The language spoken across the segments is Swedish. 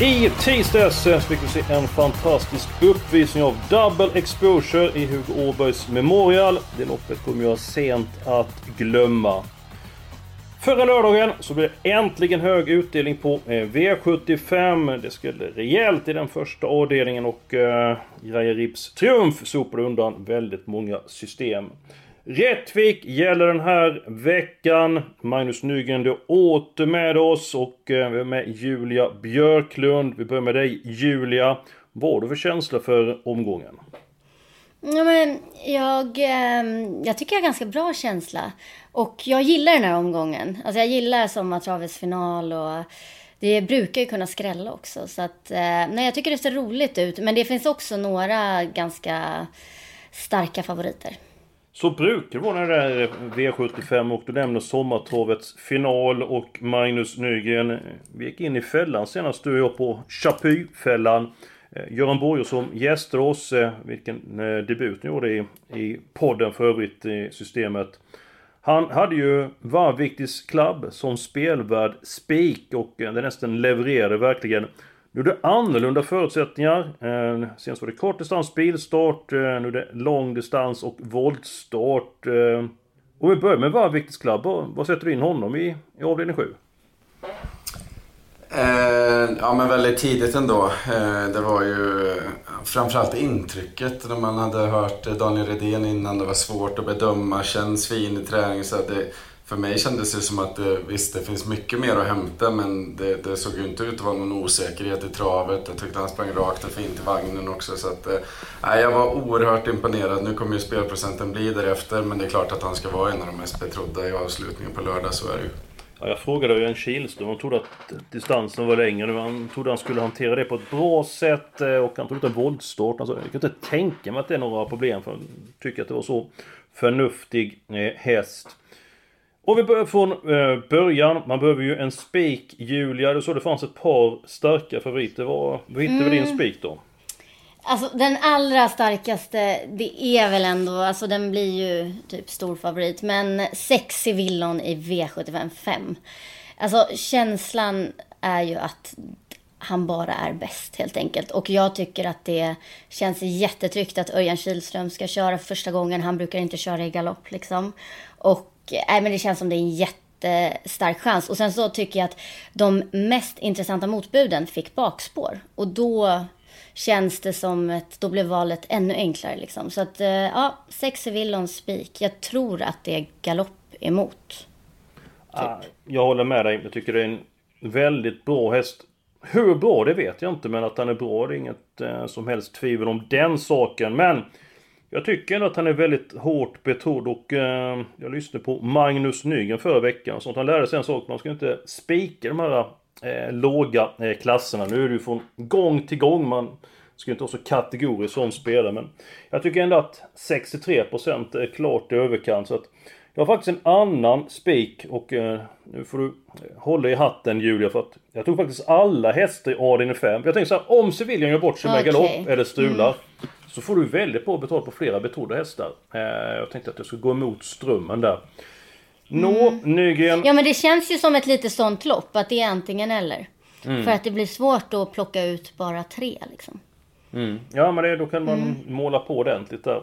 I tisdags fick vi se en fantastisk uppvisning av Double Exposure i Hugo Åbergs Memorial. Det loppet kommer jag sent att glömma. Förra lördagen så blev det äntligen hög utdelning på eh, V75. Det skulle rejält i den första avdelningen och eh, Graja Rips triumf sopade undan väldigt många system. Rättvik gäller den här veckan. Magnus Nygren du är åter med oss och eh, vi är med Julia Björklund. Vi börjar med dig Julia. Vad har du för känsla för omgången? Ja, men jag, eh, jag tycker jag har ganska bra känsla. Och jag gillar den här omgången. Alltså jag gillar sommartravets final och det brukar ju kunna skrälla också. Så att, eh, nej, jag tycker det ser roligt ut. Men det finns också några ganska starka favoriter. Så brukar det vara när det är V75 och du nämner sommartravets final och Magnus Nygren. Eh, vi gick in i fällan senast du och jag på Chapuis-fällan. Eh, Göran Borger som gästade oss, eh, vilken debut ni gjorde i, i podden för övrigt i systemet. Han hade ju Varviktis klubb som spelvärd spik och den nästan levererade verkligen. Nu är det annorlunda förutsättningar. Eh, senast var det kort distans bilstart, eh, nu är det lång distans och voltstart. Eh, vi börjar med Varviktis Club. Vad vad sätter du in honom i, i avdelning 7? Eh, ja men väldigt tidigt ändå. Eh, det var ju framförallt intrycket när man hade hört Daniel Redén innan. Det var svårt att bedöma, känns fin i träning. Så att det, för mig kändes det som att det, visst det finns mycket mer att hämta men det, det såg ju inte ut att vara någon osäkerhet i travet. Jag tyckte han sprang rakt och fint i vagnen också. Så att, äh, jag var oerhört imponerad. Nu kommer ju spelprocenten bli därefter men det är klart att han ska vara en av de mest betrodda i avslutningen på lördag, så är det ju. Ja, jag frågade ju en Kihlström. Han trodde att distansen var längre. nu. Han trodde han skulle hantera det på ett bra sätt. Eh, och han trodde att en voltstart. Alltså, jag kan inte tänka mig att det är några problem. För jag tycker att det var så förnuftig eh, häst. Och vi börjar från eh, början. Man behöver ju en spik, Julia. Du sa det fanns ett par starka favoriter. Vad, vad hittade vi din spik då? Alltså den allra starkaste, det är väl ändå, alltså den blir ju typ stor favorit. Men Sexy Villon i V75 5. Alltså känslan är ju att han bara är bäst helt enkelt. Och jag tycker att det känns jättetryggt att Örjan Kihlström ska köra för första gången. Han brukar inte köra i galopp liksom. Och nej, men det känns som det är en jättestark chans. Och sen så tycker jag att de mest intressanta motbuden fick bakspår. Och då känns det som att då blev valet ännu enklare liksom. Så att eh, ja, Sexy Villon spik. Jag tror att det är galopp emot. Typ. jag håller med dig. Jag tycker det är en väldigt bra häst. Hur bra det vet jag inte men att han är bra det är inget eh, som helst tvivel om den saken. Men jag tycker ändå att han är väldigt hårt betrodd och eh, jag lyssnade på Magnus Nygren förra veckan och sånt. Han lärde sig en sak. Man ska inte spika de här eh, låga eh, klasserna. Nu är det ju från gång till gång. Man ska inte vara så kategorisk som spelare men jag tycker ändå att 63% är klart i överkant. Så att jag har faktiskt en annan spik och eh, nu får du hålla i hatten Julia för att jag tog faktiskt alla hästar i avdelning 5. Jag tänkte så här, om Seviljan gör bort sig med Okej. galopp eller strular så får du väldigt bra betalt på flera betrodda hästar. Eh, jag tänkte att jag skulle gå emot strömmen där. Nå, Nygren. Ja men det känns ju som ett lite sånt lopp. Att det är antingen eller. Mm. För att det blir svårt att plocka ut bara tre liksom. Mm. Ja men det, då kan man måla på ordentligt där.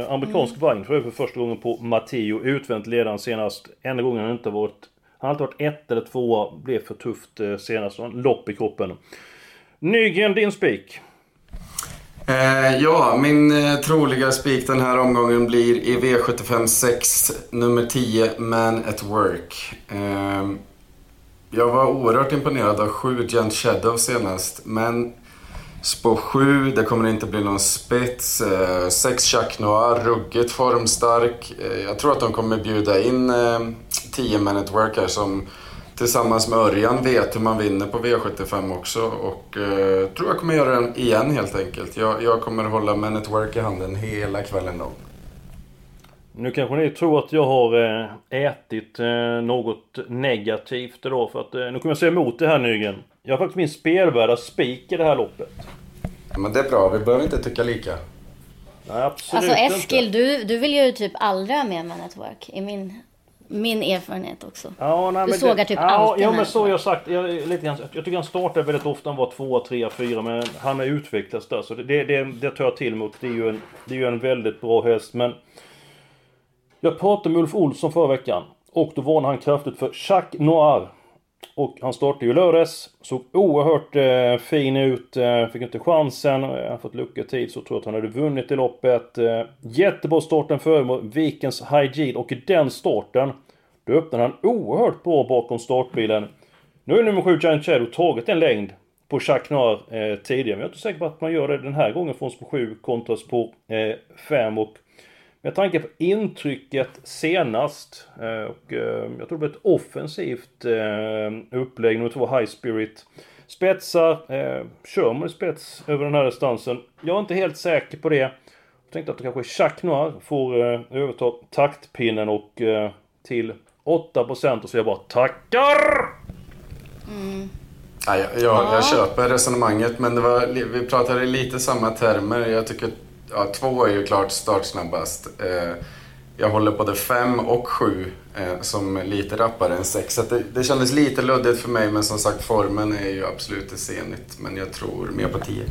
Eh, amerikansk vagn för för första gången på Matteo. Utvänt ledaren senast. Enda gången han inte varit... Han har alltid varit ett eller tvåa. Blev för tufft eh, senast. Han Lopp i kroppen. Nygren, din spik. Eh, ja, min eh, troliga spik den här omgången blir i V75 6, nummer 10, Man at Work. Eh, jag var oerhört imponerad av 7 Gent Shadow senast, men spår 7, det kommer inte bli någon spets. Eh, 6 Jacques Noir, ruggigt formstark. Eh, jag tror att de kommer bjuda in eh, 10 Man Work här som tillsammans med Örjan vet hur man vinner på V75 också. Och eh, tror jag kommer göra den igen helt enkelt. Jag, jag kommer hålla minute Work i handen hela kvällen då. Nu kanske ni tror att jag har eh, ätit något negativt idag för att nu kommer jag säga emot det här Nygren. Jag har faktiskt min spelvärda spik i det här loppet. Men det är bra, vi behöver inte tycka lika. Nej, absolut Alltså Eskil, inte. du, du vill ju typ aldrig ha med Man at Work. I min, min erfarenhet också. Ja, nej, Du men sågar det, typ ja, alltid Ja, men så har jag sagt. Jag, lite grann, jag tycker han startar väldigt ofta. Han var tvåa, trea, fyra. Men han har utvecklats där. Så det, det, det tar jag till mot. Det är ju en, det är ju en väldigt bra häst. Men jag pratade med Ulf Olsson förra veckan. Och då varnade han kraftigt för Jacques Noir. Och han startade ju lördags. Såg oerhört eh, fin ut. Eh, fick inte chansen. Eh, han fått lucka tid så tror jag att han hade vunnit i loppet. Eh, jättebra starten före mot Vikens High Och i den starten då öppnade han oerhört bra bakom startbilen. Nu är nummer 7 Giant Shadow tagit en längd på Jacques Noir eh, tidigare. Men jag är inte säker på att man gör det den här gången från på 7 kontras på eh, 5. och med tanke på intrycket senast eh, och eh, jag tror det blev ett offensivt eh, upplägg. Nummer 2 High Spirit. Spetsar, kör man i spets över den här distansen? Jag är inte helt säker på det. Jag tänkte att kanske Jacques Noir får överta taktpinnen och till 8% och så jag bara tackar! Ja, jag, jag, jag köper resonemanget men det var, vi pratade i lite samma termer. Jag tycker ja, två är ju klart startsnabbast. Eh, jag håller både fem och sju eh, som lite rappare än sex. Så det, det kändes lite luddigt för mig men som sagt formen är ju absolut i senigt. Men jag tror mer på tio.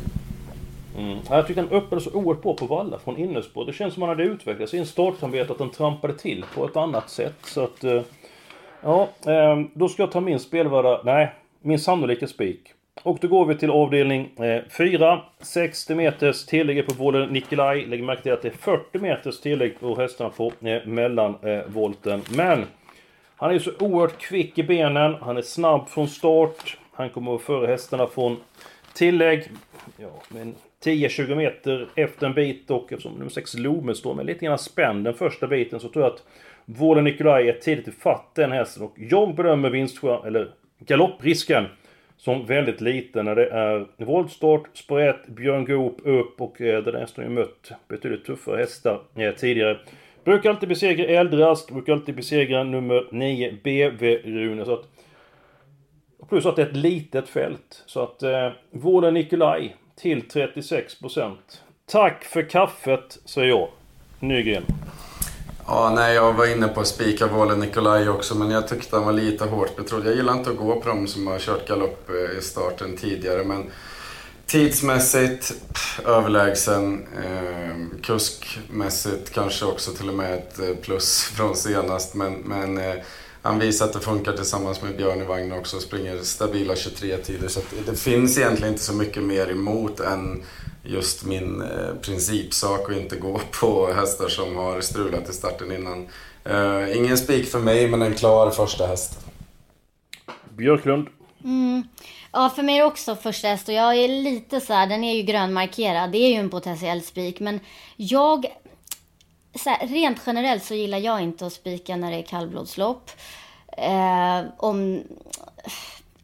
Mm. Jag tyckte han öppnade så oerhört bra på valla från innerspår. Det känns som att han hade utvecklats i en startsamarbete att han trampade till på ett annat sätt. Så att... Eh, ja, eh, då ska jag ta min spelvärda... Nej, min sannolika spik. Och då går vi till avdelning eh, 4. 60 meters tillägg på vålen Nikolaj. Lägg märke till att det är 40 meters tillägg på hästarna på eh, mellanvolten. Eh, men han är så oerhört kvick i benen. Han är snabb från start. Han kommer att före hästarna från tillägg. Ja, men 10-20 meter efter en bit och eftersom nummer 6 Lomen står med lite grann spänd den första biten så tror jag att Vålen Nikolaj är tidigt ifatt den hästen och jag bedömer vinstchans, eller galopprisken som väldigt liten när det är voltstart, sprätt, Björn Goop upp och eh, den hästen har ju mött betydligt tuffare hästar eh, tidigare. Brukar alltid besegra Eldrask, brukar alltid besegra nummer 9 BV Rune. Så att, plus att det är ett litet fält. Så att eh, Vålen Nikolaj till 36%. Tack för kaffet, säger jag. Nygren. Ja, nej, jag var inne på att spika Vole Nikolaj också, men jag tyckte han var lite hårt betrodd. Jag gillar inte att gå på dem som har kört galopp eh, i starten tidigare, men tidsmässigt pff, överlägsen. Eh, kuskmässigt kanske också till och med ett eh, plus från senast, men, men eh, han visar att det funkar tillsammans med Björn i vagn också och springer stabila 23-tider. Så att det finns egentligen inte så mycket mer emot än just min eh, principsak och inte gå på hästar som har strulat i starten innan. Eh, ingen spik för mig, men en klar första häst. Björklund. Ja, för mig är det också första häst och jag är lite så här, den är ju grönmarkerad. Det är ju en potentiell spik, men jag... Så här, rent generellt så gillar jag inte att spika när det är kallblodslopp. Eh, om...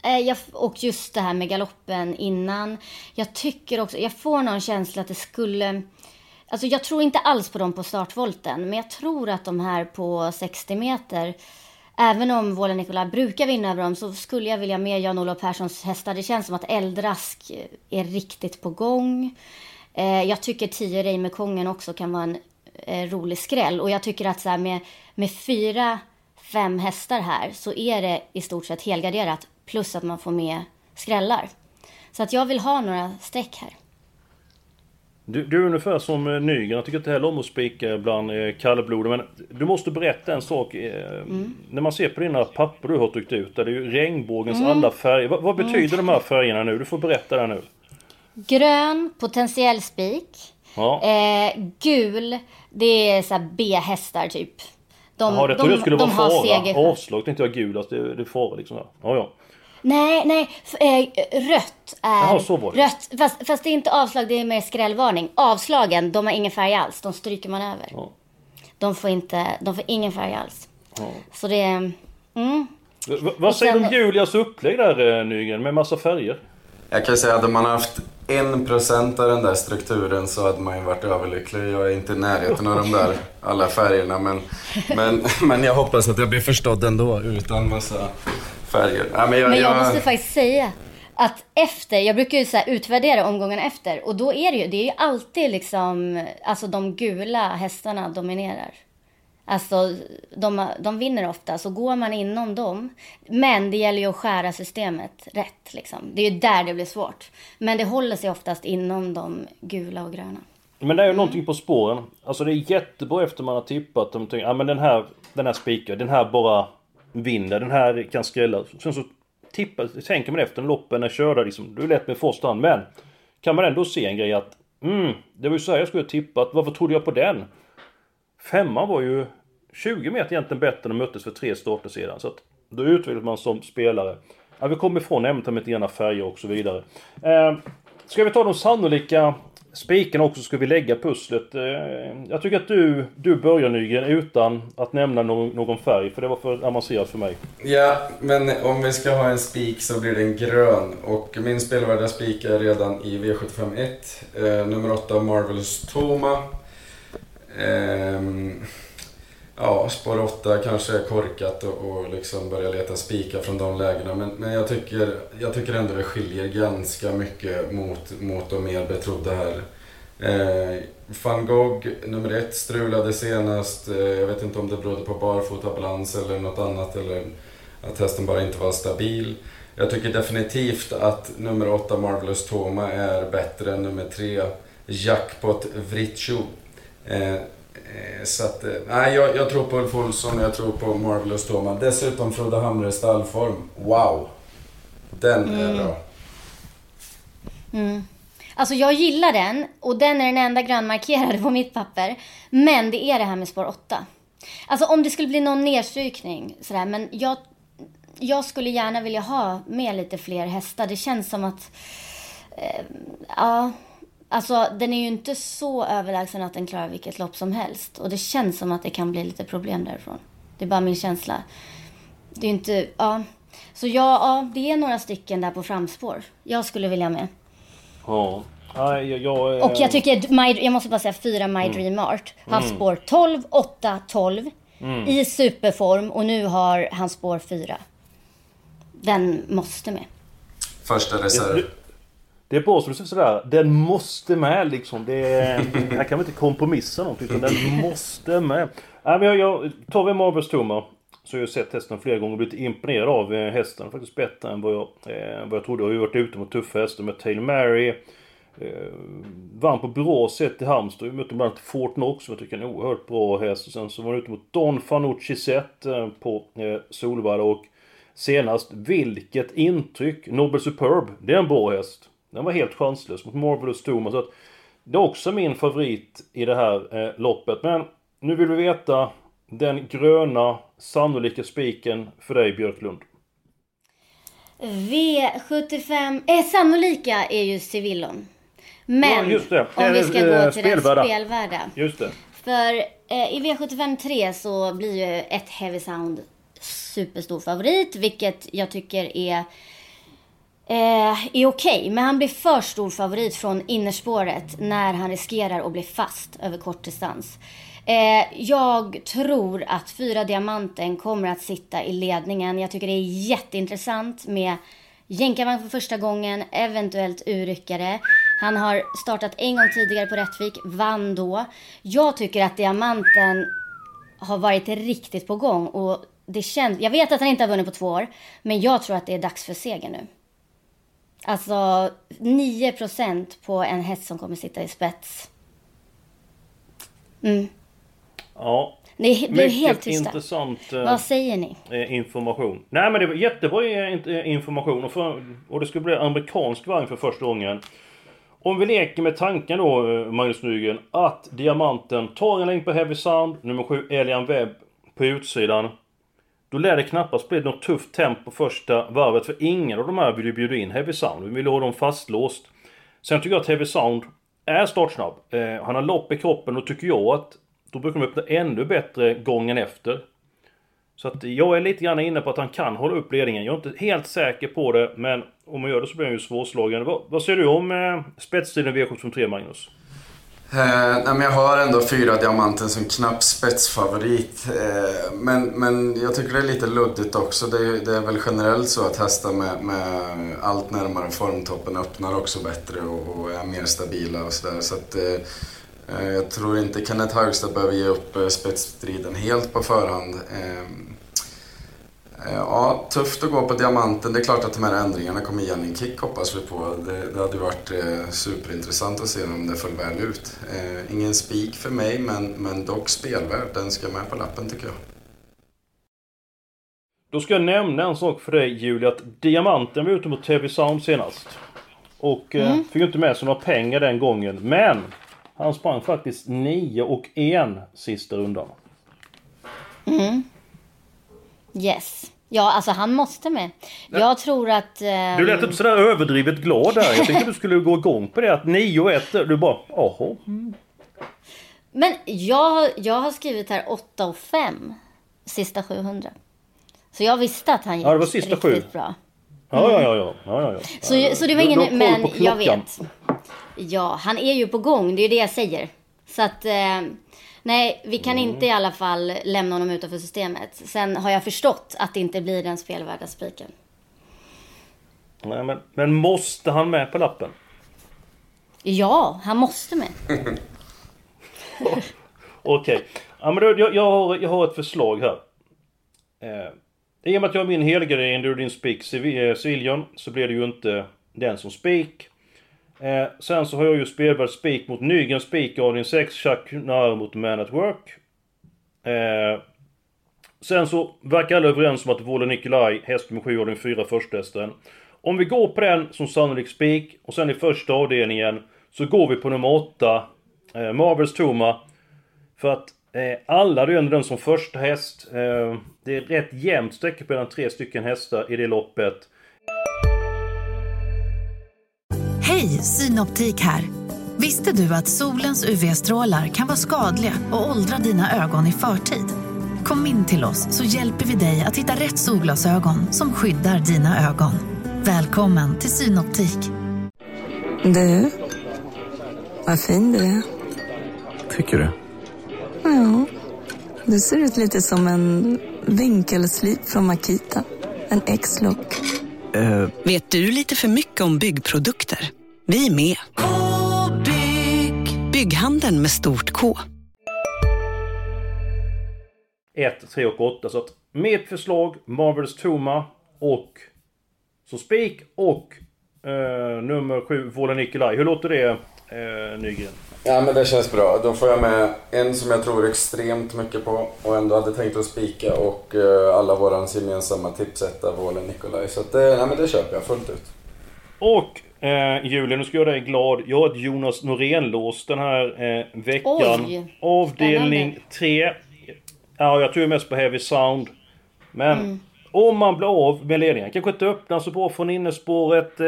Eh, jag, och just det här med galoppen innan. Jag tycker också, jag får någon känsla att det skulle... Alltså jag tror inte alls på dem på startvolten, men jag tror att de här på 60 meter Även om Våla Nikola brukar vinna över dem så skulle jag vilja med Jan-Olof Perssons hästar. Det känns som att Eldrask är riktigt på gång. Eh, jag tycker 10 Reimerkongen också kan vara en eh, rolig skräll. Och jag tycker att så här med, med fyra, fem hästar här så är det i stort sett helgarderat. Plus att man får med skrällar. Så att jag vill ha några streck här. Du, du är ungefär som eh, Nygren. Jag tycker inte heller om att spika bland eh. Men du måste berätta en sak. Eh, När man ser på dina papper du har tryckt ut. Där det är ju regnbågens alla färger. Vad, vad betyder de här färgerna nu? Du får berätta det nu. Grön, potentiell spik. Ja. Eh, gul, det är så B-hästar typ. De, Jaha, det trodde jag skulle vara har fara. Avslag tänkte jag gul. Alltså det, det är fara liksom. Ja, ja. Nej, nej. Eh, rött är... Jaha, så var det. Rött, fast, fast det är inte avslag, det är mer skrällvarning. Avslagen, de har ingen färg alls. De stryker man över. Ja. De får inte, de får ingen färg alls. Så det. Mm. V- vad säger du om Julias upplägg där eh, Nygren med massa färger? Jag kan säga att om man har haft en procent av den där strukturen så hade man ju varit överlycklig. Jag är inte i närheten av de där alla färgerna men, men, men jag hoppas att jag blir förstådd ändå utan massa färger. Ja, men jag, Men jag jag- måste faktiskt säga att efter, jag brukar ju så utvärdera omgången efter och då är det ju, det är ju alltid liksom, alltså de gula hästarna dominerar. Alltså de, de vinner ofta, så går man inom dem. Men det gäller ju att skära systemet rätt liksom. Det är ju där det blir svårt. Men det håller sig oftast inom de gula och gröna. Men det är ju någonting på spåren. Alltså det är jättebra efter man har tippat. De tänker, ja men den här, den här spikar, den här bara vinner, den här kan skrälla. Sen så tippar, tänker man efter när loppen är körda liksom. Du är lätt med första hand. Men kan man ändå se en grej att mm, det var ju så här jag skulle ha tippat. Varför trodde jag på den? Femman var ju 20 meter egentligen bättre än de möttes för tre starter sedan. Så att då utvecklas man som spelare. Ja, vi kommer ifrån ämnet med lite grann färger och så vidare. Eh, ska vi ta de sannolika spikarna också? Ska vi lägga pusslet? Eh, jag tycker att du, du börjar Nygren utan att nämna någon, någon färg. För det var för avancerat för mig. Ja, men om vi ska ha en spik så blir det en grön. Och min spelvärda spik är redan i V751. Eh, nummer 8, Marvelous Toma. Ehm, ja, spår 8 kanske är korkat och, och liksom börja leta spikar från de lägena. Men, men jag, tycker, jag tycker ändå det skiljer ganska mycket mot, mot de mer betrodda här. Eh, Van Gogh, nummer ett, strulade senast. Eh, jag vet inte om det berodde på barfotabalans eller något annat eller att hästen bara inte var stabil. Jag tycker definitivt att nummer åtta, Marvelous Toma, är bättre än nummer tre, Jackpot Vritcho. Eh, så att, eh, nej, jag, jag tror på Ulf Olsson jag tror på Marvelous Toma. Dessutom Frode Hamre stallform. Wow! Den är bra. Alltså jag gillar den och den är den enda grönmarkerade på mitt papper. Men det är det här med spår 8. Alltså om det skulle bli någon nedstrykning sådär, men jag, jag skulle gärna vilja ha med lite fler hästar. Det känns som att, eh, ja, alltså den är ju inte så överlägsen att den klarar vilket lopp som helst. Och det känns som att det kan bli lite problem därifrån. Det är bara min känsla. Det är inte, ja. Så ja, ja, det är några stycken där på framspår. Jag skulle vilja med. Ja. Nej, jag... jag eh, Och jag tycker, My, jag måste bara säga fyra My Dream Art. Han spår 12, 8, 12 i superform och nu har han spår 4. Den måste med. Första reserv. Det, är bra som du säger sådär. Den måste med liksom. Det är, här kan vi inte kompromissa någonting. Utan den måste med. Nej, men jag, jag, tar vi Marvelous tummar Så har jag sett hästen flera gånger och blivit imponerad av eh, hästen. Faktiskt bättre än vad jag, eh, vad jag trodde. Jag har ju varit ute mot tuffa hästar med Taylor Mary. Eh, vann på bra sätt i Halmstad. Jag mötte bland annat Fort Knox som jag tycker är en oerhört bra häst. Och sen så var han ute mot Don Fanucci Zet eh, på eh, Solvalla. Och senast, vilket intryck! Nobel Superb, det är en bra häst. Den var helt chanslös mot Marvelous Toma. Så att det är också min favorit i det här eh, loppet. Men nu vill vi veta den gröna sannolika spiken för dig Björklund. V75, eh, sannolika är ju Civillon. Men Ja, om vi ska Eh, gå till spelvärda. den spelvärda. Just det. För eh, i V75 3 så blir ju ett Heavy Sound superstor favorit, vilket jag tycker är Eh, är okej. Men han blir för stor favorit från innerspåret när han riskerar att bli fast över kort distans. Eh, jag tror att fyra diamanten kommer att sitta i ledningen. Jag tycker det är jätteintressant med jänkarvagn för första gången, eventuellt urryckare. Han har startat en gång tidigare på Rättvik, vann då. Jag tycker att diamanten har varit riktigt på gång och det känns, jag vet att han inte har vunnit på två år, men jag tror att det är dags för seger nu. Alltså 9% på en häst som kommer sitta i spets. Mm. Ja. Det blir helt tysta. intressant eh, Vad säger ni? eh, information. Nej men det var jättebra eh, eh, information och, för, och det skulle bli amerikansk vagn för första gången. Om vi leker med tanken då, Magnus Nygren, att Diamanten tar en längd på Heavy Sound, nummer 7 Elian Webb på utsidan. Då lär det knappast bli något tufft tempo första varvet för ingen av de här vill ju bjuda in Heavy Sound. Vi vill ha dem fastlåst. Sen tycker jag att Heavy Sound är startsnabb. Eh, han har lopp i kroppen och tycker jag att då brukar de öppna ännu bättre gången efter. Så att jag är lite grann inne på att han kan hålla upp ledningen. Jag är inte helt säker på det, men om man gör det så blir han ju svårslagen. Vad, vad säger du om eh, spetstiden V753, Magnus? Eh, men jag har ändå fyra diamanten som knapp spetsfavorit. Eh, men, men jag tycker det är lite luddigt också. Det är, det är väl generellt så att hästar med, med allt närmare formtoppen öppnar också bättre och, och är mer stabila och sådär. Så att, eh, eh jag tror inte Kenneth Haugstad behöver ge upp eh, spetsstriden helt på förhand. Eh, Eh, ja, tufft att gå på diamanten. Det är klart att de här ändringarna kommer ge en kick hoppas vi på. Det, det hade varit eh, superintressant att se om det föll väl ut. Eh, ingen spik för mig, men, men dock spelvärd. Den ska med på lappen tycker jag. Då ska jag nämna en sak för dig Julia, att Diamanten var ute mot TV Sound senast. Och eh, mm. fick inte med sig några pengar den gången. Men han sprang faktiskt 9 och 1 sista rundan. Mm. Yes. Ja, alltså han måste med. Jag tror att... Eh, du lät inte sådär överdrivet glad där. Jag tänkte du skulle gå igång på det. Att 9 och 1, du bara, jaha. Mm. Men jag, jag har skrivit här 8 och 5. Sista 700. Så jag visste att han gick ja, det var sista riktigt sju. bra. Ja, ja, ja, ja, ja, ja. Så, så det var ingen... Men jag vet. Ja, han är ju på gång. Det är ju det jag säger. Så att... Eh, Nej, vi kan mm. inte i alla fall lämna honom utanför systemet. Sen har jag förstått att det inte blir den spelvärda spiken. Nej, men, men måste han med på lappen? Ja, han måste med. Okej. Okay. Ja, men då, jag, jag, har, jag har ett förslag här. Eh, I och med att jag har min helgardering, du din spik Civiljon, så blir det ju inte den som spik. Eh, sen så har jag ju spelat spik mot Nygren, spik avdelning 6, Chuck Nair mot Man at Work. Eh, sen så verkar alla överens om att Vole Nikolaj, häst med 7 avdelning 4, första hästen. Om vi går på den som sannolik spik och sen i första avdelningen så går vi på nummer 8, eh, Marvels Toma. För att eh, alla är ju ändå den som första häst. Eh, det är rätt jämnt sträcka mellan tre stycken hästar i det loppet. Synoptik här. Visste du att solens UV-strålar kan vara skadliga och åldra dina ögon i förtid? Kom in till oss så hjälper vi dig att hitta rätt solglasögon som skyddar dina ögon. Välkommen till Synoptik. Du, vad fin du är. Tycker du? Ja, du ser ut lite som en vinkelslip från Makita. En X-look. Uh. Vet du lite för mycket om byggprodukter? Vi är med. -bygg. Bygghandeln med stort K. 1, 3 och 8. Så att mitt förslag, Marvels Toma och så Spik och eh, nummer 7, Vola Nikolaj. Hur låter det eh, Nygren? Ja men det känns bra. Då får jag med en som jag tror extremt mycket på och ändå hade tänkt att spika och eh, alla vårans gemensamma tipsetta Vola Nikolaj. Så att, eh, ja, men det köper jag fullt ut. Och Eh, Julia, nu ska jag dig glad. Jag har ett Jonas Norén-lås den här eh, veckan. Oj, Avdelning 3. Ja, jag tror mest på Heavy Sound. Men mm. om man blir av med ledningen, kanske inte öppnar så bra från innespåret. Eh,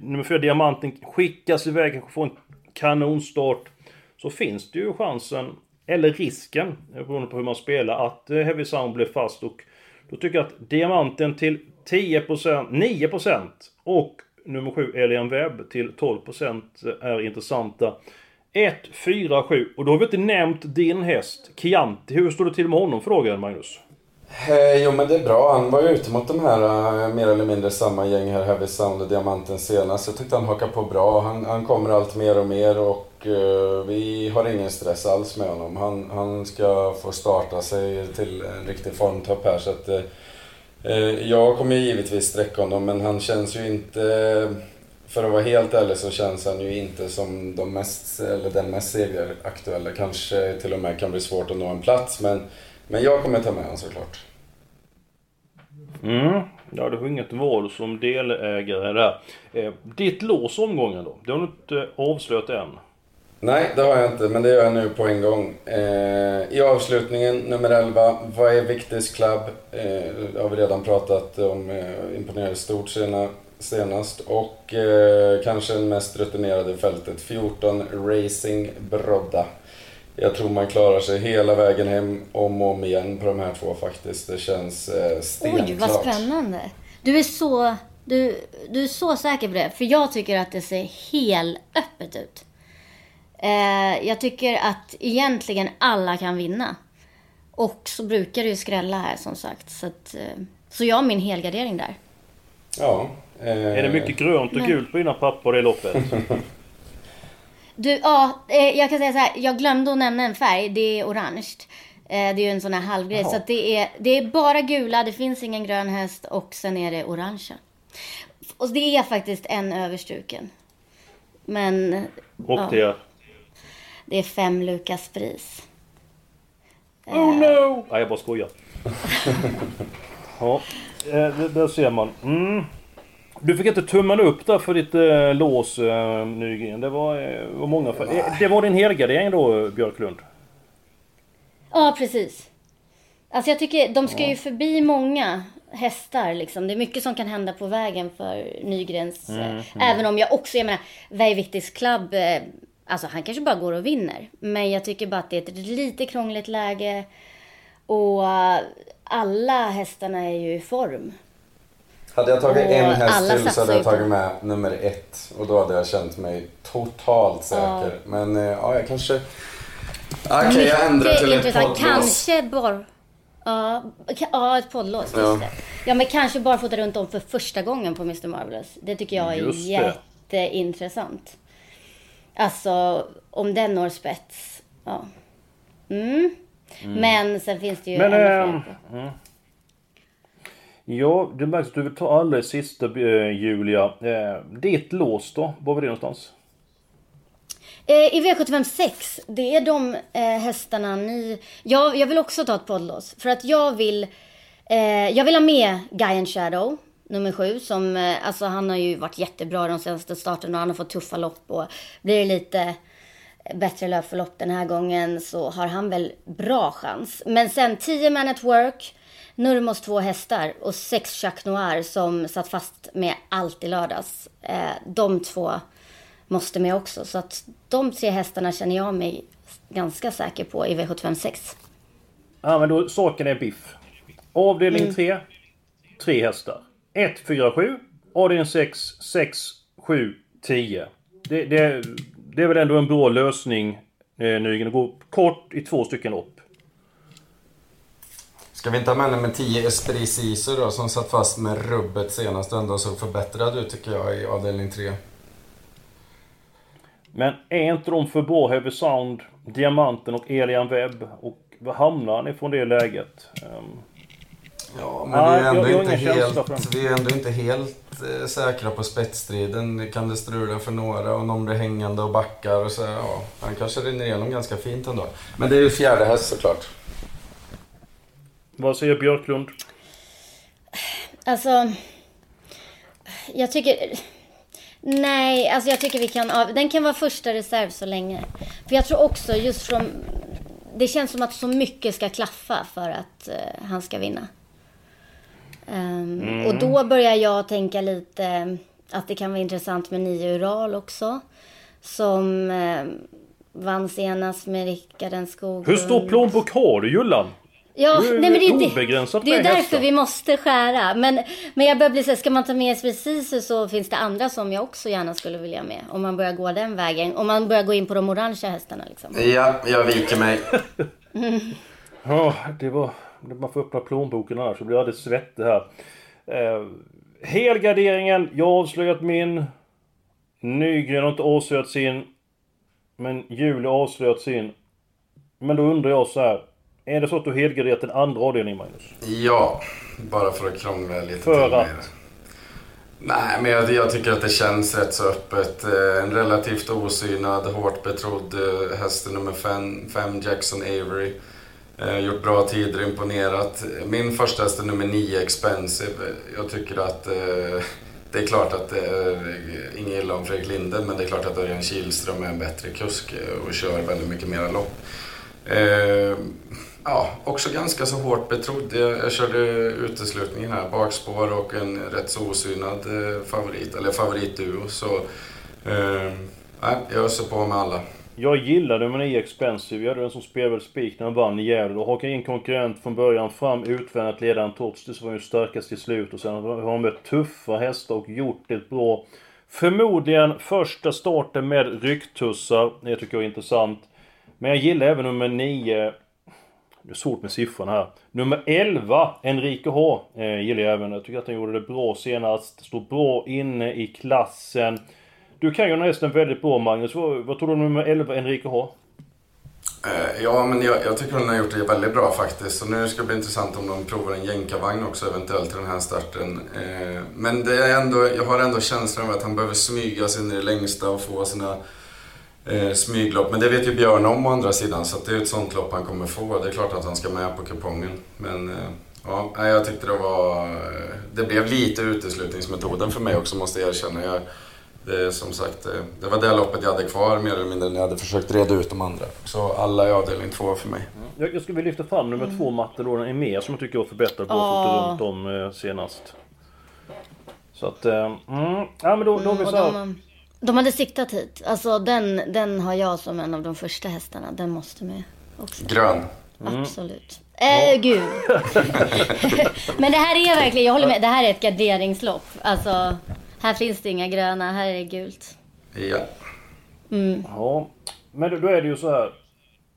nummer 4, Diamanten, skickas iväg, kanske får en kanonstart. Så finns det ju chansen, eller risken, beroende på hur man spelar, att eh, Heavy Sound blir fast. Och då tycker jag att Diamanten till 10%, 9% och nummer 7 Elian Webb till 12% är intressanta. 1, 4, 7. Och då har vi inte nämnt din häst, Chianti. Hur står det till med honom frågar Magnus? Eh, jo men det är bra. Han var ju ute mot de här uh, mer eller mindre samma gäng här, Heavy Sound och Diamanten senast. Jag tyckte han hakade på bra. Han, han kommer allt mer och mer och uh, vi har ingen stress alls med honom. Han, han ska få starta sig till en riktig formtopp här så att uh, Eh, jag kommer givetvis sträcka honom men han känns ju inte... För att vara helt ärlig så känns han ju inte som de mest, eller den mest segeraktuella. Kanske till och med kan bli svårt att nå en plats men, men jag kommer ta med honom såklart. Mm. Ja, du har inget val som delägare där. Eh, ditt lås omgången då? Det har du inte eh, avslöjat än. Nej, det har jag inte, men det gör jag nu på en gång. Eh, I avslutningen, nummer 11, vad är Victis Club? Eh, det har vi redan pratat om, eh, imponerade stort sena, senast. Och eh, kanske den mest rutinerade fältet, 14, Racing Brodda. jag tror man klarar sig hela vägen hem om och om igen på de här två faktiskt. Det känns eh, stenklart. Oj, vad spännande. Du är så, du, du är så säker på det. För jag tycker att det ser helt öppet ut. Eh, jag tycker att egentligen alla kan vinna. Och så brukar det ju skrälla här som sagt. Så, att, eh, så jag har min helgardering där. Ja. Eh... Är det mycket grönt och Men- gult på dina papper i loppet? Du, ja, eh, jag kan säga så här. Jag glömde att nämna en färg. Det är orange. Eh, Det är ju en sån här halvgrej. Jaha. Så att det, är, det är bara gula, det finns ingen grön häst och sen är det orangea. Och det är faktiskt en överstruken. Men Och ja, det är... det är fem Lukas pris. Oh no! Nej, jag bara skojar. ja, eh, det, där ser man. Mm. Du fick inte tummen upp där för ditt eh, lås eh, Nygren. Det var, eh, var många för. Eh, det var din helgardering då Björklund? Ja, precis. Alltså jag tycker, de ska ju förbi många hästar liksom. Det är mycket som kan hända på vägen för Nygrens. eh, Mm, mm. Även om jag också, jag menar, Veiviktis Club, eh, alltså han kanske bara går och vinner. Men jag tycker bara att det är ett lite krångligt läge. Och eh, alla hästarna är ju i form. Hade jag tagit Och en häst till så hade jag tagit med nummer ett. Och då hade jag känt mig totalt säker. Ja. Men eh, ja, jag kanske... Okej, jag ändrar till ett poddlås. Kanske bara... Ja, ja, ett poddlås. Just Ja. det. Ja, men kanske bara fota runt om för första gången på Mr. Marvelous. Det tycker jag är Just det. jätteintressant. Alltså, om den når spets. Ja. Mm. Mm. Men sen finns det ju Men... ännu ehm, fler. mm. Ja, det märks att du vill ta alldeles sista eh, Julia. Eh, ditt lås då? Var var det någonstans? Eh, I V75 6, det är de eh, hästarna ni... Jag, jag vill också ta ett poddlås. För att jag vill... Eh, jag vill ha med Guy and Shadow, nummer sju. Som, eh, alltså han har ju varit jättebra de senaste starterna. Han har fått tuffa lopp och blir det lite bättre löpförlopp den här gången så har han väl bra chans. Men sen 10 Man at Work, Nurmos två hästar och sex Chac Noir som satt fast med allt i lördags. Eh, de två måste med också. Så att de tre hästarna känner jag mig ganska säker på i V75 6. Ja men då, saken är biff. Avdelning Mm. 3. Tre hästar. 1, 4, 7. Avdelning 6, 6, 7, 10. Det, det, det är väl ändå en bra lösning eh, Nygren att gå kort i två stycken lopp. Ska vi inte ha med nummer 10 Esprit Ciso då som satt fast med rubbet senast och ändå såg förbättrad ut tycker jag i avdelning 3. Men är inte de för bra Heavy Sound, Diamanten och Elian Webb? Och var hamnar ni från det läget? Ehm, Ja, men vi är ändå jag inte helt, vi är ändå inte helt eh, säkra på spetsstriden. Kan det strula för några och någon blir hängande och backar och så. Ja, han kanske rinner igenom ganska fint ändå. Men det är ju fjärde häst såklart. Vad säger Björklund? Alltså, jag tycker... Nej, alltså jag tycker vi kan av... Den kan vara första reserv så länge. För jag tror också just från... Det känns som att så mycket ska klaffa för att eh, han ska vinna. Ehm, Mm. Och då börjar jag tänka lite att det kan vara intressant med nio Ural också. Som eh, vann senast med Rickard Skoglund. Hur stor plånbok har du Jullan? Ja, Du är nej men det är det. obegränsat Det är därför hästar. vi måste skära. Men, men jag börjar bli så ska man ta med precis så finns det andra som jag också gärna skulle vilja med. Om man börjar gå den vägen. Om man börjar gå in på de orangea hästarna liksom. Ja, jag viker mig. Mm. Ja, det var... Man får öppna plånboken annars så blir jag alldeles svettig här. Eh, helgarderingen. Jag har avslöjat min. Nygren har inte avslöjat sin. Men Julia har avslöjat sin. Men då undrar jag så här. Är det så att du helgarderat den andra avdelningen Magnus? Ja, bara för att krångla lite För till att? det. Nej, men jag, jag tycker att det känns rätt så öppet. Eh, En relativt osynad, hårt betrodd eh, häst nummer fem, fem Jackson Avery. Eh, gjort bra tider, imponerat. Min första häst är nummer nio Expensive. Jag tycker att eh, det är klart att eh, det är inget illa om Fredrik Linde, men det är klart att Örjan Kihlström är en bättre kusk eh, och kör väldigt mycket mera lopp. Eh, ja, också ganska så hårt betrodd. Jag, jag körde uteslutningen här, bakspår och en rätt så osynad eh, favorit, eller favoritduo. Så eh, jag öser på med alla. Jag gillar nummer 9 Expensive. Jag hade den som spelade spik när han vann i Gävle. Och hakade in konkurrent från början fram utvändigt ledaren trots det så var han ju starkast till slut. Och sen har han mött tuffa hästar och gjort det bra. Förmodligen första starten med rycktussar. Det tycker jag är intressant. Men jag gillar även nummer 9 det är svårt med siffrorna här. Nummer 11, Enrique H. Eh, gillar jag även. Jag tycker att han gjorde det bra senast. Stod bra inne i klassen. Du kan ju nästan väldigt bra Magnus. Vad, vad tror du om nummer 11, Enrique H? Eh, ja, men jag, jag tycker hon har gjort det väldigt bra faktiskt. Så nu ska det bli intressant om de provar en jänkarvagn också eventuellt till den här starten. Eh, men det är ändå, jag har ändå känslan av att han behöver smyga sig in i det längsta och få sina eh, smyglopp. Men det vet ju Björn om å andra sidan, så det är ett sånt lopp han kommer få. Det är klart att han ska med på kupongen. Men eh, ja, jag tyckte det var... Eh, det blev lite uteslutningsmetoden för mig också, måste jag erkänna. Jag, det är som sagt, eh, det var det loppet jag hade kvar mer eller mindre när jag hade försökt reda ut de andra. Så alla i avdelning två för mig. Jag, jag skulle vilja lyfta fram nummer två, Matador Emir, som jag tycker var förbättrad barfota runt om eh, senast. Så att, eh, mm, ja men då, då har vi Och så här. de, de hade siktat hit. Alltså den, den har jag som en av de första hästarna. Den måste med också. Grön. Absolut. Eh, gud. Men det här är verkligen, jag håller med, det här är ett garderingslopp. Alltså, här finns det inga gröna, här är det gult. Ja. Mm. Ja, men då, är det ju så här.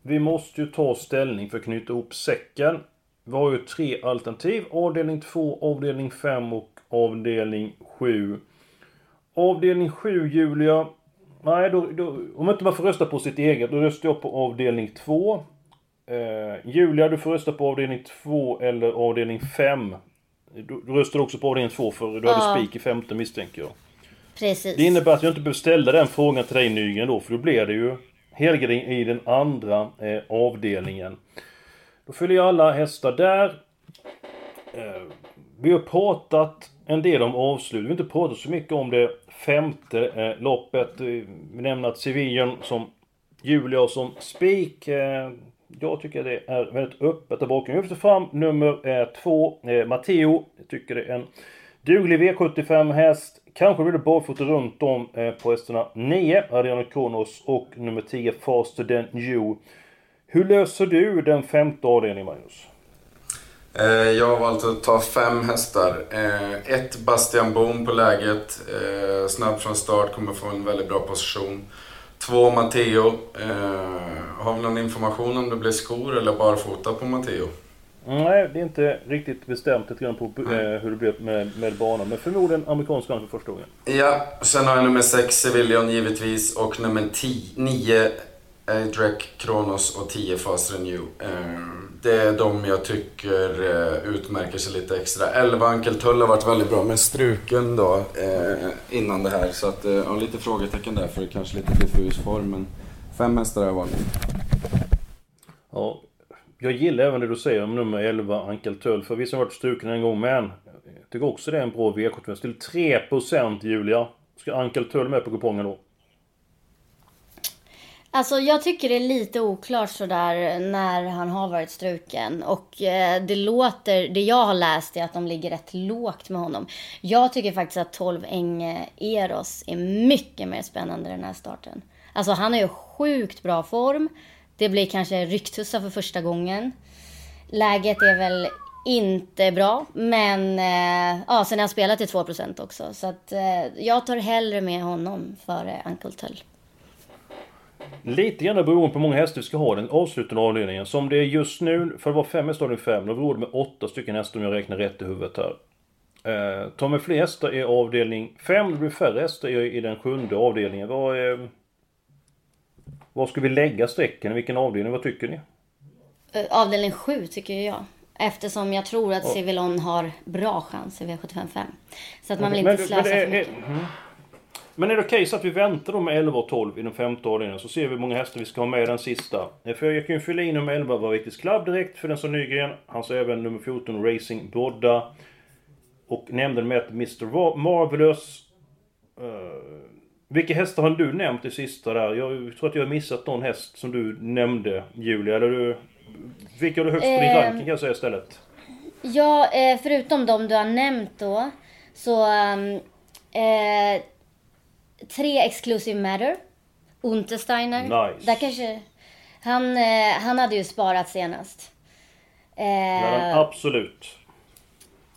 Vi måste ju ta ställning för att knyta ihop säcken. Vi har ju tre alternativ. Avdelning 2, avdelning 5 och avdelning 7. Avdelning 7, Julia. Nej, då, då, om inte man får rösta på sitt eget, då röstar jag på avdelning 2. Eh, Julia, du får rösta på avdelning 2 eller avdelning 5. Du, du röstar också på avdelning 2 för du Ja. hade spik i femte misstänker jag. Precis. Det innebär att jag inte behöver ställa den frågan till dig Nygren då, för då blir det ju helgardering i den andra eh, avdelningen. Då följer jag alla hästar där. Eh, vi har pratat en del om avslut. Vi har inte pratat så mycket om det femte eh, loppet. Eh, Vi nämner att Sevillan som Julia som spik. Jag tycker det är väldigt öppet där bakom. Jag lyfter fram nummer eh, två, eh, Matteo. Jag tycker det är en duglig V75 häst. Kanske blir det barfota runt om eh, på hästarna 9, Adriano Kronos och nummer 10, Faster than you. Hur löser du den femte avdelningen, Magnus? Eh, Jag har valt att ta fem hästar. Eh, Ett Bastian Boom på läget. Eh, Snabb från start, kommer få en väldigt bra position. Två Matteo. Eh, Har vi någon information om det blir skor eller barfota på Matteo? Nej, det är inte riktigt bestämt lite grann på eh, hur det blir med, med banan. Men förmodligen amerikansk för första gången. Ja, sen har jag nummer 6 Civilian givetvis och nummer 9 Eh, Drek Kronos och 10 Fas Renew. Eh, det är de jag tycker eh, utmärker sig lite extra. 11 Ankeltull har varit väldigt bra men struken då innan det här. Så att, ja, lite frågetecken där för kanske lite diffus form. Men fem hästar har jag valt. Ja, jag gillar även det du säger om nummer 11, Ankeltull, För vi har varit struken en gång, men jag tycker också det är en bra V75. Till 3% Julia. Ska Ankeltull med på kupongen då? Alltså jag tycker det är lite oklart sådär när han har varit struken. Och eh, det låter, det jag har läst är att de ligger rätt lågt med honom. Jag tycker faktiskt att 12 Enge Eros är mycket mer spännande den här starten. Alltså han är ju sjukt bra form. Det blir kanske Ryktussa för första gången. Läget är väl inte bra, men eh, ja, sen har han spelat till 2% också. Så att eh, jag tar hellre med honom före Uncle Tull. Lite grann beroende på hur många hästar vi ska ha den avslutande avdelningen. Som det är just nu, för det var fem hästar i fem, då var det med åtta stycken hästar om jag räknar rätt i huvudet här. Eh, tar man fler hästar i avdelning 5, det blir färre hästar i, i den sjunde avdelningen. Vad, eh, var ska vi lägga strecken? I vilken avdelning? Vad tycker ni? Eh, Avdelning 7 tycker jag. Eftersom jag tror att. Civilon har bra chans i V755. Så att man vill Men- inte slösa men för mycket. är- mm. Men är det okej så att vi väntar då med 11 och 12 i den femte avdelningen så ser vi hur många hästar vi ska ha med i den sista. Eh, För jag kan ju fylla in nummer 11 var Viktigt Club direkt för den som Nygren. Han sa även nummer 14 Racing Brodda. Och nämnde med att Mr Marvelous. Uh, vilka hästar har du nämnt i sista där? Jag tror att jag har missat någon häst som du nämnde Julia. Eller du, vilka har du högst på din Ehm. ranking kan jag säga istället? Ja, eh, förutom de du har nämnt då. Så... ehm, Eh, tre Exclusive Matter. Untersteiner. Nice. Där kanske... Han, eh, han hade ju sparat senast. Ja, Eh, absolut.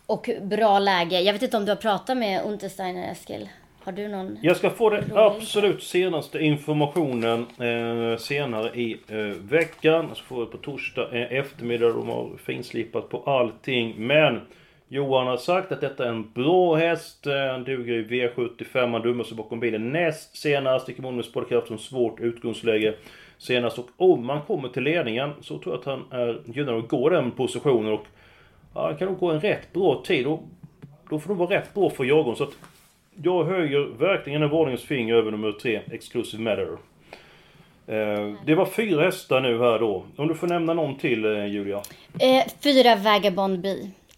och bra läge. Jag vet inte om du har pratat med Untersteiner, Eskil? Har du någon? Jag ska få den absolut senaste informationen eh, senare i eh, veckan. Så får vi på torsdag eh, eftermiddag. De har finslipat på allting. Men Johan har sagt att detta är en bra häst. Eh, han duger i V75. Han dummar sig bakom bilen näst senast. I kommunen med spårkraft som svårt utgångsläge senast. Och om man kommer till ledningen så tror jag att han är gynnad att gå den positionen. Och ja, han kan nog gå en rätt bra tid. Och då får det vara rätt bra för jagaren, Så att jag höjer verkligen en varningens finger över nummer 3, Exclusive Matter. Eh, det var fyra hästar nu här då. Om du får nämna någon till eh, Julia? Eh, fyra Vagabond B.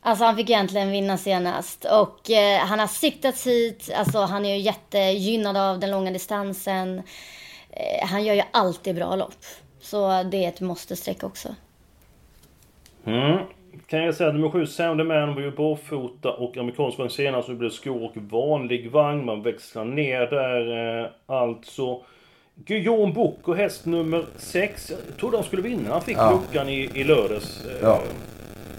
Alltså han fick egentligen vinna senast. Och eh, han har siktats hit. Alltså han är ju jättegynnad av den långa distansen. Eh, han gör ju alltid bra lopp. Så det är ett måste-streck också. Mm. Kan jag säga att nummer 7, Sound Man var ju barfota och amerikansk vagn senast. Nu blir det skor och vanlig vagn. Man växlar ner där eh, alltså. Guillaume Book och häst nummer 6. Jag trodde han skulle vinna. Han fick Ja. luckan i, i lördags. Eh, Ja.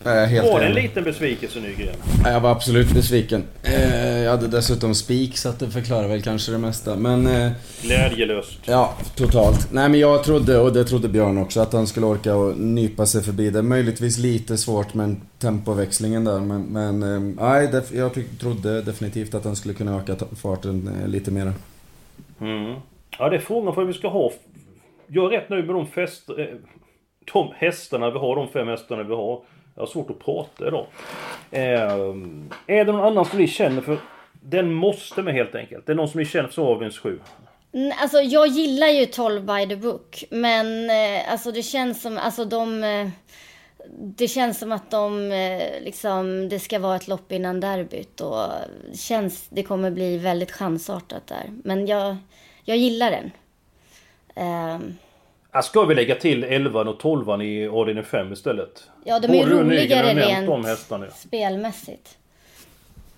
Helt var det en liten besvikelse Nygren? Jag var absolut besviken. Eh, jag hade dessutom spik så att det förklarar väl kanske det mesta. Men... Eh, Glädjelöst. ja, totalt. Nej men jag trodde, och det trodde Björn också, att han skulle orka och nypa sig förbi det. Möjligtvis lite svårt med tempoväxlingen där men... men eh, nej, jag trodde definitivt att han skulle kunna öka farten lite mer. Mm. Ja, det är frågan för vi ska ha. Jag är rätt nöjd med de fest... De hästarna vi har, de fem hästarna vi har. Jag har svårt att prata idag. Eh, är det någon annan som ni känner för... Den måste med helt enkelt. Det är någon som ni känner för avdelning 7. Mm, Alltså jag gillar ju 12 by the book. Men eh, alltså det känns som, alltså de... Eh, det känns som att de eh, liksom, det ska vara ett lopp innan derbyt och det känns, det kommer bli väldigt chansartat där. Men jag, jag gillar den. Ehm, Ja, Ska vi lägga till 11 och 12 i avdelning 5 istället? ja, de är ju Både roligare rent hästarna. spelmässigt.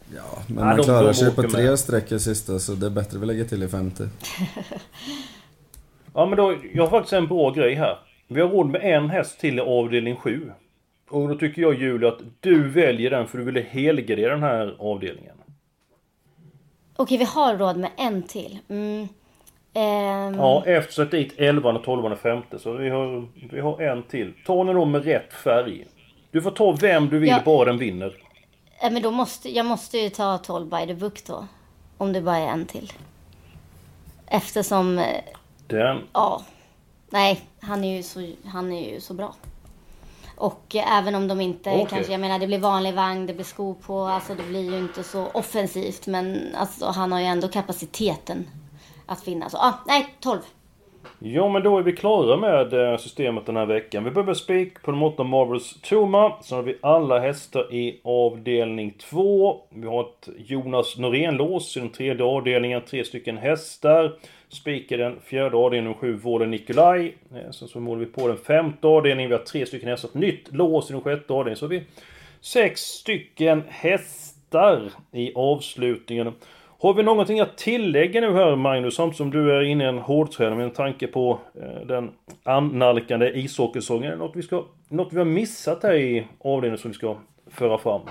Men Ja, man de- klarar de sig på tre med. streck i sista så det är bättre vi lägger till i femte. Ja men då, jag har faktiskt en bra grej här. Vi har råd med en häst till i avdelning 7. Och då tycker jag Julia att du väljer den för du ville helgardera den här avdelningen. Okej, vi har råd med en till. Mm. Ehm, Ja, efter så dit 11 och 12 och 5 så vi har, vi har en till. Ta den då med rätt färg. Du får ta vem du vill, Ja. bara den vinner. eh, men då måste, jag måste ju ta 12 by the book då. Om det bara är en till. Eftersom, eh, Den. ja. Nej, han är ju så, han är ju så bra. Och eh, även om de inte Okej. kanske, jag menar det blir vanlig vagn, det blir skor på, alltså det blir ju inte så offensivt. Men alltså han har ju ändå kapaciteten att finnas, ah, nej, 12. Ja men då är vi klara med eh, systemet den här veckan. Vi börjar med spik på de åtta Marvels Toma. Sen har vi alla hästar i avdelning 2. Vi har ett Jonas Norén-lås i den tredje avdelningen. Tre stycken hästar. Spik i den fjärde avdelningen, sju Vården Nikolaj. Eh, sen så målar vi på den femte avdelningen. Vi har tre stycken hästar. Ett nytt lås i den sjätte avdelningen. Så har vi sex stycken hästar i avslutningen. Har vi någonting att tillägga nu här Magnus, samtidigt som du är inne i en hårdträning med en tanke på eh, den annalkande ishockeysäsongen? Är det något vi, ska, något vi har missat här i avdelningen som vi ska föra fram?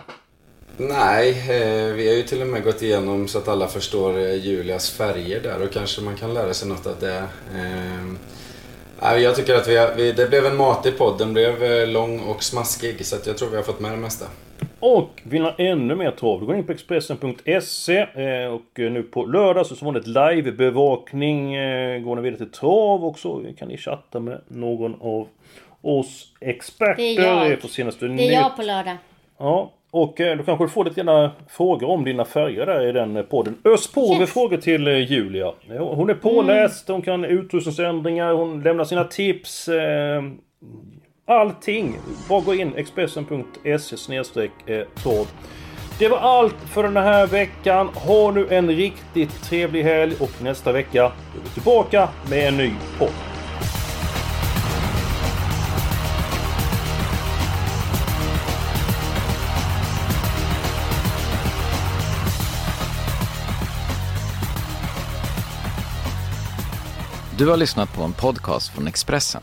Nej, eh, vi har ju till och med gått igenom så att alla förstår eh, Julias färger där och kanske man kan lära sig något av det. Ehm, jag tycker att vi, det blev en matig podd. Den blev eh, lång och smaskig så att jag tror vi har fått med det mesta. Och vill ha ännu mer trav, då går in på Expressen.se eh, och eh, nu på lördag så det ett live-bevakning. Eh, går ni vidare till trav och så kan ni chatta med någon av oss experter. Det är jag. På senaste Det är jag på lördag. Ja, och eh, då kanske du får lite gärna frågor om dina färger där i den podden. Ös på med frågor till eh, Julia. Hon är påläst, hon kan utrustningsändringar, hon lämnar sina tips. Eh, allting. Bara gå in expressen.se snedstreck. Eh, Det var allt för den här veckan. Ha nu en riktigt trevlig helg och nästa vecka är vi tillbaka med en ny podd. Du har lyssnat på en podcast från Expressen.